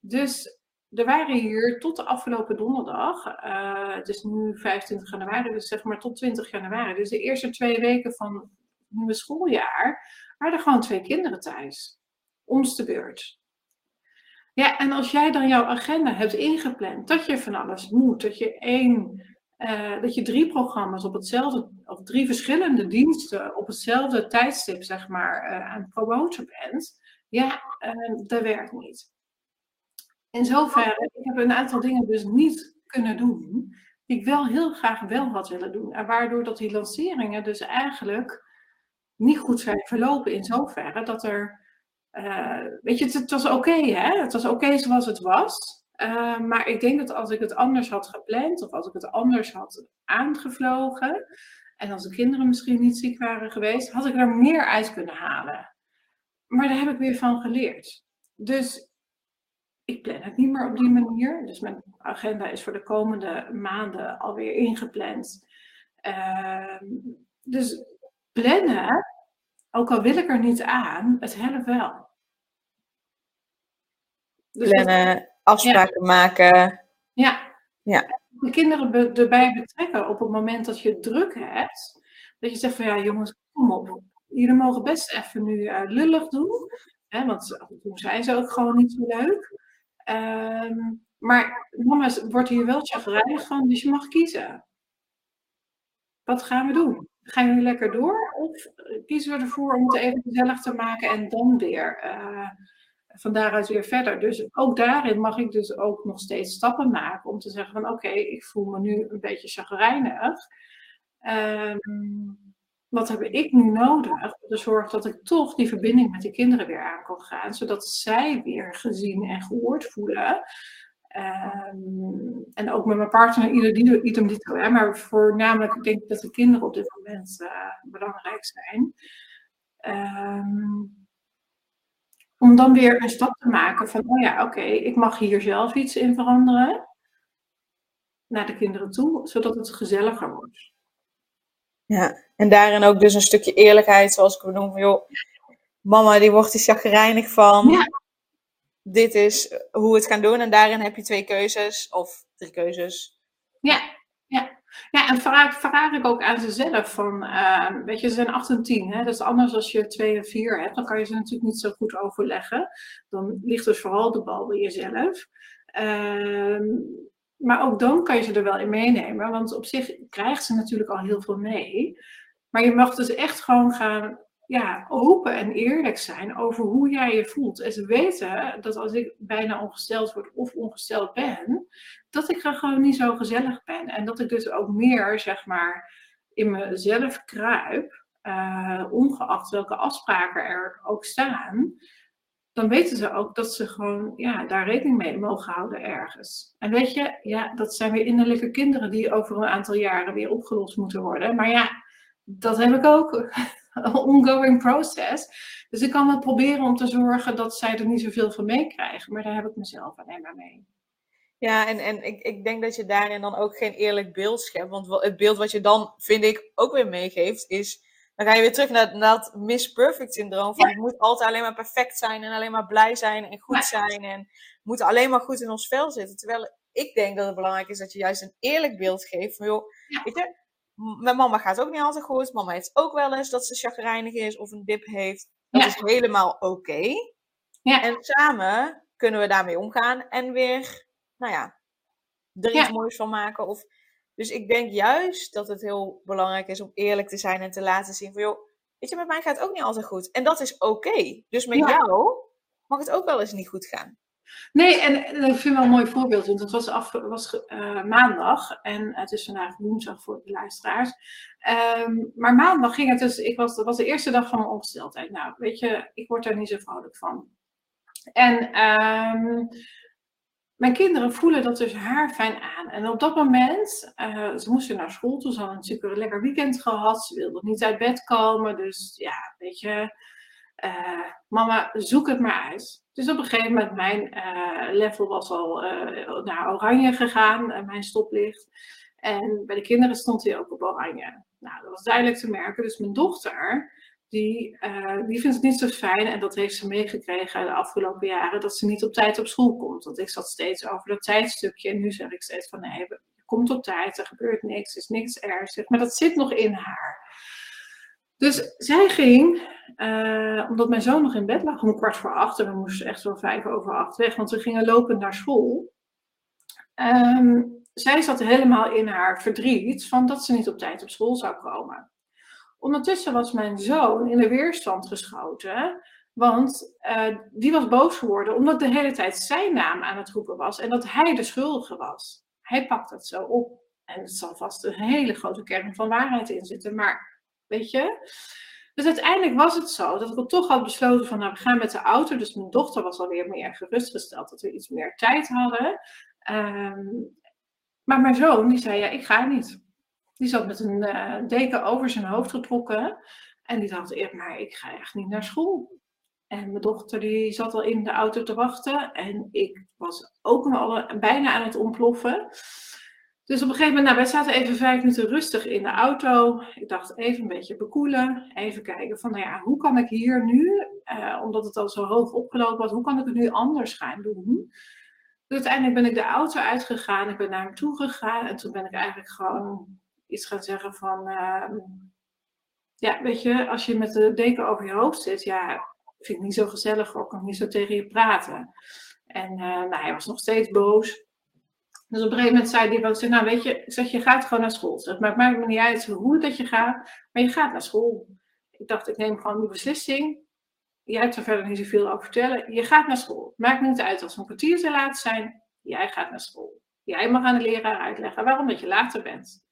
Dus er waren hier tot de afgelopen donderdag, uh, het is nu 25 januari, dus zeg maar tot 20 januari. Dus de eerste twee weken van het nieuwe schooljaar waren er gewoon twee kinderen thuis. Omste beurt. Ja, en als jij dan jouw agenda hebt ingepland, dat je van alles moet, dat je één, uh, dat je drie programma's op hetzelfde, of drie verschillende diensten op hetzelfde tijdstip, zeg maar, uh, aan het promoten bent, ja, uh, dat werkt niet. In zoverre, ik heb een aantal dingen dus niet kunnen doen, die ik wel heel graag wel had willen doen. En waardoor dat die lanceringen dus eigenlijk niet goed zijn verlopen in zoverre dat er uh, weet je, het, was oké, hè? Het was oké zoals het was. Uh, maar ik denk dat als ik het anders had gepland, of als ik het anders had aangevlogen, en als de kinderen misschien niet ziek waren geweest, had ik er meer uit kunnen halen. Maar daar heb ik weer van geleerd. Dus ik plan het niet meer op die manier. Dus mijn agenda is voor de komende maanden alweer ingepland. Uh, dus plannen ook al wil ik er niet aan, het helpt wel. Dus Plannen, afspraken maken. Ja. ja. De kinderen erbij betrekken op het moment dat je druk hebt. Dat je zegt van ja jongens, kom op. Jullie mogen best even nu uh, lullig doen. Hè, want toen zijn ze ook gewoon niet zo leuk. Um, maar mama wordt hier wel chagrijnig van, dus je mag kiezen. Wat gaan we doen? Gaan jullie lekker door? Of kiezen we ervoor om het even gezellig te maken en dan weer uh, van daaruit weer verder? Dus ook daarin mag ik dus ook nog steeds stappen maken om te zeggen van oké, ik voel me nu een beetje chagrijnig. Um, wat heb ik nu nodig om te zorgen dat ik toch die verbinding met de kinderen weer aan kan gaan, zodat zij weer gezien en gehoord voelen. Um, en ook met mijn partner, ieder idem dito. Hè? Maar voornamelijk denk ik dat de kinderen op dit moment uh, belangrijk zijn. Um, om dan weer een stap te maken van, oh ja, oké, okay, ik mag hier zelf iets in veranderen. Naar de kinderen toe, zodat het gezelliger wordt. Ja, en daarin ook dus een stukje eerlijkheid, zoals ik benoem van, joh, mama die wordt er chagrijnig van. Ja dit is hoe we het gaan doen. En daarin heb je twee keuzes of drie keuzes. Ja, ja. Ja, en vraag, vraag ik ook aan zezelf van, uh, weet je, ze zijn 8 en 10, hè? dat is anders als je 2 en 4 hebt, dan kan je ze natuurlijk niet zo goed overleggen. Dan ligt dus vooral de bal bij jezelf. Uh, maar ook dan kan je ze er wel in meenemen, want op zich krijgt ze natuurlijk al heel veel mee. Maar je mag dus echt gewoon gaan ja, open en eerlijk zijn over hoe jij je voelt. En ze weten dat als ik bijna ongesteld word of ongesteld ben, dat ik gewoon niet zo gezellig ben. En dat ik dus ook meer, zeg maar, in mezelf kruip, uh, ongeacht welke afspraken er ook staan. Dan weten ze ook dat ze gewoon ja, daar rekening mee mogen houden ergens. En weet je, ja, dat zijn weer innerlijke kinderen die over een aantal jaren weer opgelost moeten worden. Maar ja, dat heb ik ook. ongoing process. Dus ik kan wel proberen om te zorgen dat zij er niet zoveel van meekrijgen. Maar daar heb ik mezelf alleen maar mee. Ja, en, en ik, ik denk dat je daarin dan ook geen eerlijk beeld schept. Want het beeld wat je dan, vind ik, ook weer meegeeft, is... Dan ga je weer terug naar, dat Miss Perfect syndroom. Van het moet altijd alleen maar perfect zijn en alleen maar blij zijn en goed zijn. En we moeten alleen maar goed in ons vel zitten. Terwijl ik denk dat het belangrijk is dat je juist een eerlijk beeld geeft. Van joh, weet je, met mama gaat ook niet altijd goed. Mama heeft ook wel eens dat ze chagrijnig is of een dip heeft. Dat is helemaal oké. Ja. En samen kunnen we daarmee omgaan en weer, nou ja, er iets moois van maken. Of, dus ik denk juist dat het heel belangrijk is om eerlijk te zijn en te laten zien van, joh, weet je, met mij gaat het ook niet altijd goed. En dat is oké. Dus met jou mag het ook wel eens niet goed gaan. Nee, en ik vind wel een mooi voorbeeld, want het was, was uh, maandag en het is vandaag woensdag voor de luisteraars. Um, maar maandag ging het dus, ik was, dat was de eerste dag van mijn ongesteldheid. Nou, weet je, ik word daar niet zo vrolijk van. En um, mijn kinderen voelen dat dus haar fijn aan. En op dat moment, ze moesten naar school toe, ze hadden natuurlijk een lekker weekend gehad. Ze wilden niet uit bed komen, dus ja, weet je uh, mama, zoek het maar uit. Dus op een gegeven moment, mijn uh, level was al uh, naar oranje gegaan, mijn stoplicht. En bij de kinderen stond hij ook op oranje. Nou, dat was duidelijk te merken. Dus mijn dochter, die, die vindt het niet zo fijn. En dat heeft ze meegekregen de afgelopen jaren, dat ze niet op tijd op school komt. Want ik zat steeds over dat tijdstukje. En nu zeg ik steeds van, nee, je komt op tijd, er gebeurt niks, er is niks ernstigs. Maar dat zit nog in haar. Dus zij ging, uh, omdat mijn zoon nog in bed lag om kwart voor acht. En we moesten echt wel vijf over acht weg, want we gingen lopend naar school. Um, zij zat helemaal in haar verdriet van dat ze niet op tijd op school zou komen. Ondertussen was mijn zoon in de weerstand geschoten. Want uh, die was boos geworden omdat de hele tijd zijn naam aan het roepen was en dat hij de schuldige was. Hij pakt dat zo op. En er zal vast een hele grote kern van waarheid in zitten. Maar weet je. Dus uiteindelijk was het zo dat ik toch had besloten van nou we gaan met de auto. Dus mijn dochter was alweer meer gerustgesteld dat we iets meer tijd hadden. Um, maar mijn zoon die zei ja ik ga niet. Die zat met een uh, deken over zijn hoofd getrokken. En die dacht eerst maar ik ga echt niet naar school. En mijn dochter die zat al in de auto te wachten. En ik was ook al bijna aan het ontploffen. Dus op een gegeven moment, nou, wij zaten even vijf minuten rustig in de auto. Ik dacht even een beetje bekoelen. Even kijken van, nou ja, hoe kan ik hier nu, uh, omdat het al zo hoog opgelopen was, hoe kan ik het nu anders gaan doen? Dus uiteindelijk ben ik de auto uitgegaan. Ik ben naar hem toe gegaan. En toen ben ik eigenlijk gewoon iets gaan zeggen van, uh, ja, weet je, als je met de deken over je hoofd zit, ja, vind ik niet zo gezellig, ook kan niet zo tegen je praten. En uh, nou, hij was nog steeds boos. Dus op een gegeven moment zei hij, zei, nou weet je, zeg, je gaat gewoon naar school. Zeg, maar het maakt me niet uit hoe dat je gaat, maar je gaat naar school. Ik dacht, ik neem gewoon die beslissing. Jij hebt er verder niet zoveel over vertellen. Je gaat naar school. Maakt niet uit als we een kwartier te laat zijn. Jij gaat naar school. Jij mag aan de leraar uitleggen waarom dat je later bent.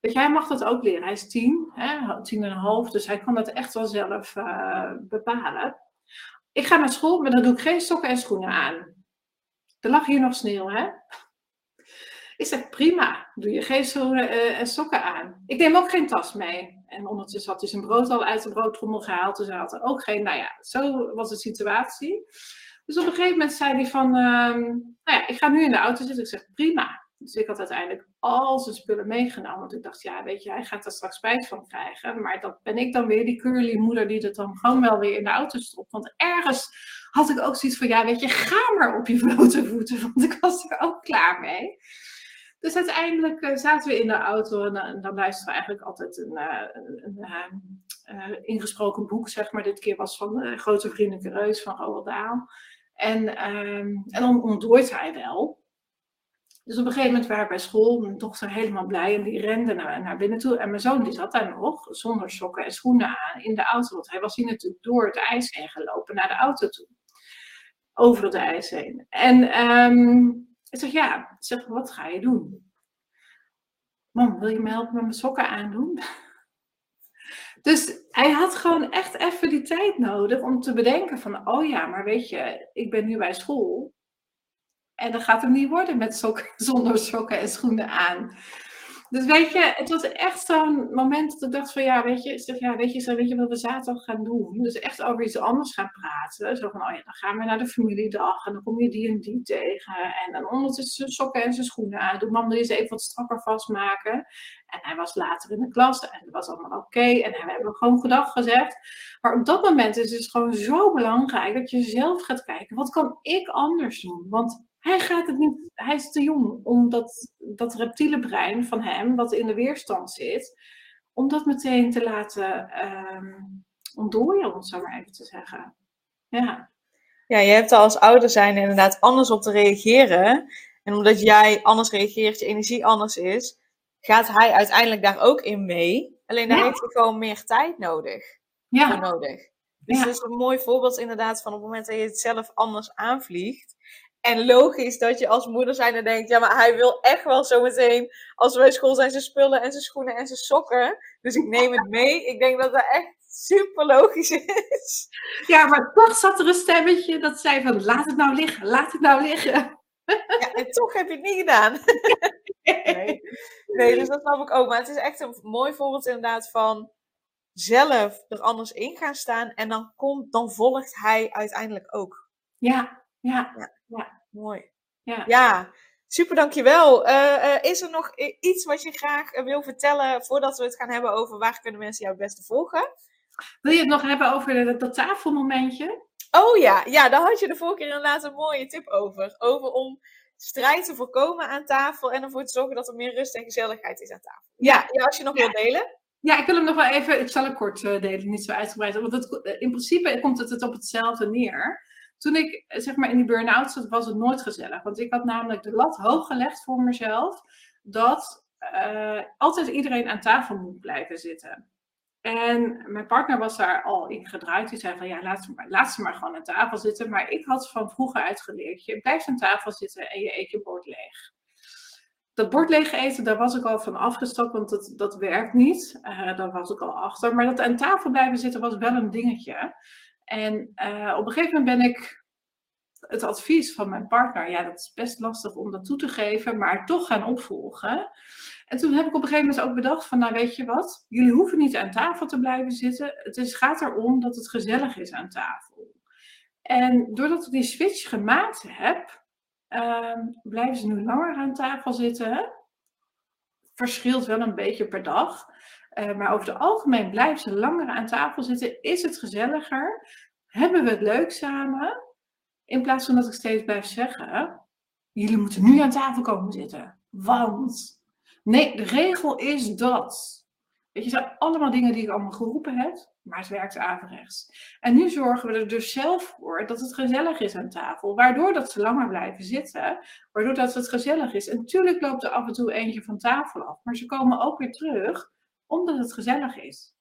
Weet je, hij mag dat ook leren. Hij is tien, hè, tien en een half, dus hij kan dat echt wel zelf uh, bepalen. Ik ga naar school, maar dan doe ik geen sokken en schoenen aan. Er lag hier nog sneeuw, hè? Ik zeg, prima, doe je geen schoenen uh, en sokken aan. Ik neem ook geen tas mee. En ondertussen had hij zijn brood al uit de broodtrommel gehaald, dus hij had er ook geen, nou ja, zo was de situatie. Dus op een gegeven moment zei hij van, uh, nou ja, ik ga nu in de auto zitten. Ik zeg, prima. Dus ik had uiteindelijk al zijn spullen meegenomen. Want ik dacht, ja, weet je, hij gaat er straks spijt van krijgen. Maar dat ben ik dan weer, die curly moeder die het dan gewoon wel weer in de auto stopt. Want ergens had ik ook zoiets van, ja, weet je, ga maar op je blote voeten. Want ik was er ook klaar mee. Dus uiteindelijk uh, zaten we in de auto en, dan luisteren we eigenlijk altijd een, uh, een, een ingesproken boek, zeg maar. Dit keer was van Grote Vriendelijke Reus van Roald Daal. En, um, en dan ontdooit hij wel. Dus op een gegeven moment waren we bij school, mijn dochter helemaal blij en die rende naar, naar binnen toe. En mijn zoon die zat daar nog, zonder sokken en schoenen aan, in de auto. Want hij was hier natuurlijk door het ijs heen gelopen naar de auto toe. Over het ijs heen. En um, ik zeg, ja, zeg, wat ga je doen? Mam, wil je me helpen met mijn sokken aandoen? Dus hij had gewoon echt even die tijd nodig om te bedenken van, oh ja, maar weet je, ik ben nu bij school. En dat gaat hem niet worden met sokken, zonder sokken en schoenen aan. Dus weet je, het was echt zo'n moment dat ik dacht van ja, weet je, zeg, ja, weet je, weet je wat we zaterdag gaan doen? Dus echt over iets anders gaan praten. Zo van, oh ja, dan gaan we naar de familiedag en dan kom je die en die tegen. En dan ondertussen sokken en zijn schoenen aan. Doe mam eens even wat strakker vastmaken. En hij was later in de klas en het was allemaal oké. En we hebben gewoon gedag gezegd. Maar op dat moment is het gewoon zo belangrijk dat je zelf gaat kijken, wat kan ik anders doen? Want hij gaat het niet, hij is te jong om dat, dat reptiele brein van hem, wat in de weerstand zit, om dat meteen te laten um, ontdooien, om het zo maar even te zeggen. Ja. Ja, je hebt er als ouder zijn inderdaad anders op te reageren. En omdat jij anders reageert, je energie anders is, gaat hij uiteindelijk daar ook in mee. Alleen daar heeft hij gewoon meer tijd nodig. Ja. nodig. Dus ja. dat is een mooi voorbeeld inderdaad van op het moment dat je het zelf anders aanvliegt. En logisch dat je als moeder zijn en denkt, ja, maar hij wil echt wel zometeen, als we bij school zijn, zijn spullen en zijn schoenen en zijn sokken. Dus ik neem het mee. Ik denk dat dat echt super logisch is. Ja, maar toch zat er een stemmetje dat zei van, laat het nou liggen, laat het nou liggen. Ja, en toch heb je het niet gedaan. Nee. nee, dus dat snap ik ook. Maar het is echt een mooi voorbeeld inderdaad van zelf er anders in gaan staan. En dan, komt, dan volgt hij uiteindelijk ook. Ja, ja. ja. Ja, mooi. Ja, ja super dankjewel. Uh, uh, is er nog iets wat je graag uh, wil vertellen voordat we het gaan hebben over waar kunnen mensen jou het beste volgen? Wil je het nog hebben over dat, dat tafelmomentje? Oh ja, ja, daar had je de vorige keer inderdaad een mooie tip over. Over om strijd te voorkomen aan tafel en ervoor te zorgen dat er meer rust en gezelligheid is aan tafel. Ja, ja als je nog ja. wilt delen. Ja, ik wil hem nog wel even, ik zal het kort delen, niet zo uitgebreid. Want het, in principe komt het, het op hetzelfde neer. Toen ik zeg maar in die burn-out zat, was het nooit gezellig. Want ik had namelijk de lat hoog gelegd voor mezelf. Dat uh, altijd iedereen aan tafel moet blijven zitten. En mijn partner was daar al in gedraaid. Die zei van ja, laat ze, maar, maar gewoon aan tafel zitten. Maar ik had van vroeger uitgeleerd. Je blijft aan tafel zitten en je eet je bord leeg. Dat bord leeg eten, daar was ik al van afgestapt, want dat, dat werkt niet. Uh, daar was ik al achter. Maar dat aan tafel blijven zitten was wel een dingetje. En uh, op een gegeven moment ben ik het advies van mijn partner, ja, dat is best lastig om dat toe te geven, maar toch gaan opvolgen. En toen heb ik op een gegeven moment ook bedacht van, nou weet je wat, jullie hoeven niet aan tafel te blijven zitten. Het is, gaat erom dat het gezellig is aan tafel. En doordat ik die switch gemaakt heb, uh, blijven ze nu langer aan tafel zitten. Verschilt wel een beetje per dag. Uh, maar over het algemeen blijven ze langer aan tafel zitten. Is het gezelliger? Hebben we het leuk samen? In plaats van dat ik steeds blijf zeggen: jullie moeten nu aan tafel komen zitten. Want Nee, de regel is dat. Weet je, het zijn allemaal dingen die ik allemaal geroepen heb, maar het werkt averechts. En nu zorgen we er dus zelf voor dat het gezellig is aan tafel, waardoor dat ze langer blijven zitten, waardoor dat het gezellig is. En natuurlijk loopt er af en toe eentje van tafel af, maar ze komen ook weer terug omdat het gezellig is.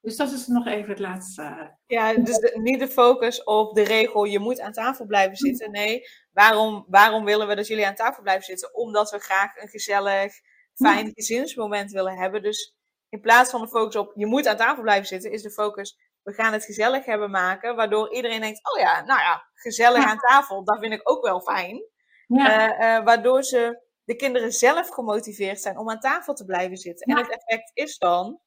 Dus dat is nog even het laatste. Ja, dus niet de focus op de regel, je moet aan tafel blijven zitten. Nee, waarom, waarom willen we dat jullie aan tafel blijven zitten? Omdat we graag een gezellig, fijn gezinsmoment willen hebben. Dus in plaats van de focus op, je moet aan tafel blijven zitten, is de focus, we gaan het gezellig hebben maken. Waardoor iedereen denkt, oh ja, nou ja, gezellig aan tafel, dat vind ik ook wel fijn. Ja. Uh, uh, waardoor ze, de kinderen zelf gemotiveerd zijn om aan tafel te blijven zitten. En het effect is dan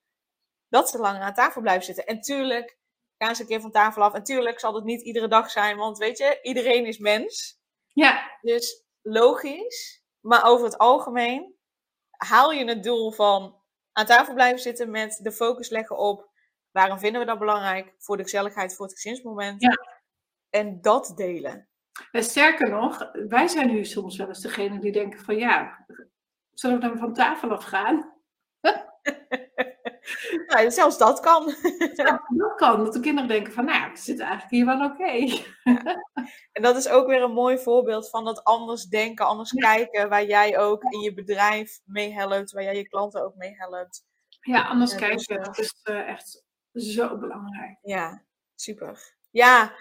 dat ze langer aan tafel blijven zitten. En tuurlijk gaan ze een keer van tafel af. En tuurlijk zal het niet iedere dag zijn, want weet je, iedereen is mens. Ja. Dus logisch, maar over het algemeen haal je het doel van aan tafel blijven zitten met de focus leggen op waarom vinden we dat belangrijk voor de gezelligheid, voor het gezinsmoment. Ja. En dat delen. En sterker nog, wij zijn nu soms wel eens degene die denken van ja, zullen we dan van tafel afgaan? Nou, zelfs dat kan. dat kan, dat de kinderen denken van, nou ja, het zit eigenlijk hier wel oké. En dat is ook weer een mooi voorbeeld van dat anders denken, anders kijken, waar jij ook in je bedrijf mee helpt, waar jij je klanten ook mee helpt. Ja, anders kijken, dat is uh, echt zo belangrijk. Ja, super. Ja,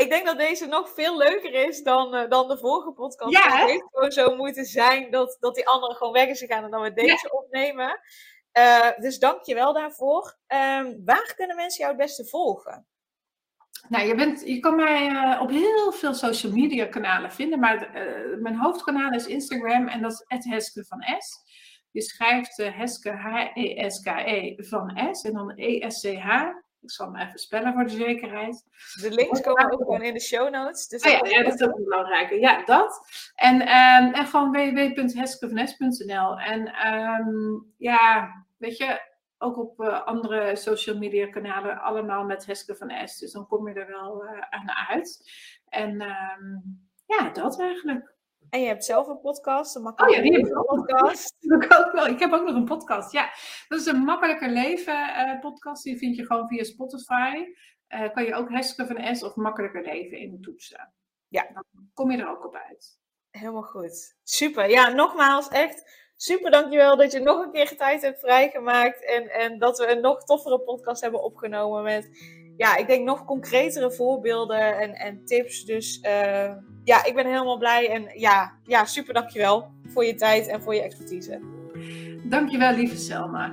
ik denk dat deze nog veel leuker is dan, uh, dan de vorige podcast. Ja, het heeft gewoon zo moeten zijn dat, dat die andere gewoon weg is gegaan en dan we deze ja. opnemen. Uh, dus dank je wel daarvoor. Uh, waar kunnen mensen jou het beste volgen? Nou, je, bent, je kan mij uh, op heel veel social media kanalen vinden, maar mijn hoofdkanaal is Instagram en dat is Heske van S. Je schrijft Heske H-E-S-K-E -E van S en dan E-S-C-H. Ik zal hem even spellen voor de zekerheid. De links komen ook gewoon in de show notes. Dus oh, ja, ja, dat is ook een belangrijke. Ja, dat. En, um, en gewoon www.heskevanes.nl. En um, ja, weet je, ook op uh, andere social media kanalen allemaal met Heske van S. Dus dan kom je er wel uh, aan uit. En um, ja, dat eigenlijk. En je hebt zelf een podcast, een makkelijker oh, ja, die leven podcast. Ik, ook wel. ik heb ook nog een podcast, ja. Dat is een makkelijker leven uh, podcast. Die vind je gewoon via Spotify. kan je ook Heske van S of makkelijker leven in toetsen. Ja. Dan kom je er ook op uit. Helemaal goed. Super. Ja, nogmaals, echt super dankjewel dat je nog een keer tijd hebt vrijgemaakt. En, en dat we een nog toffere podcast hebben opgenomen met, ja, ik denk nog concretere voorbeelden en, en tips. Dus uh, ja, ik ben helemaal blij. En ja, ja, super dankjewel voor je tijd en voor je expertise. Dankjewel, lieve Selma.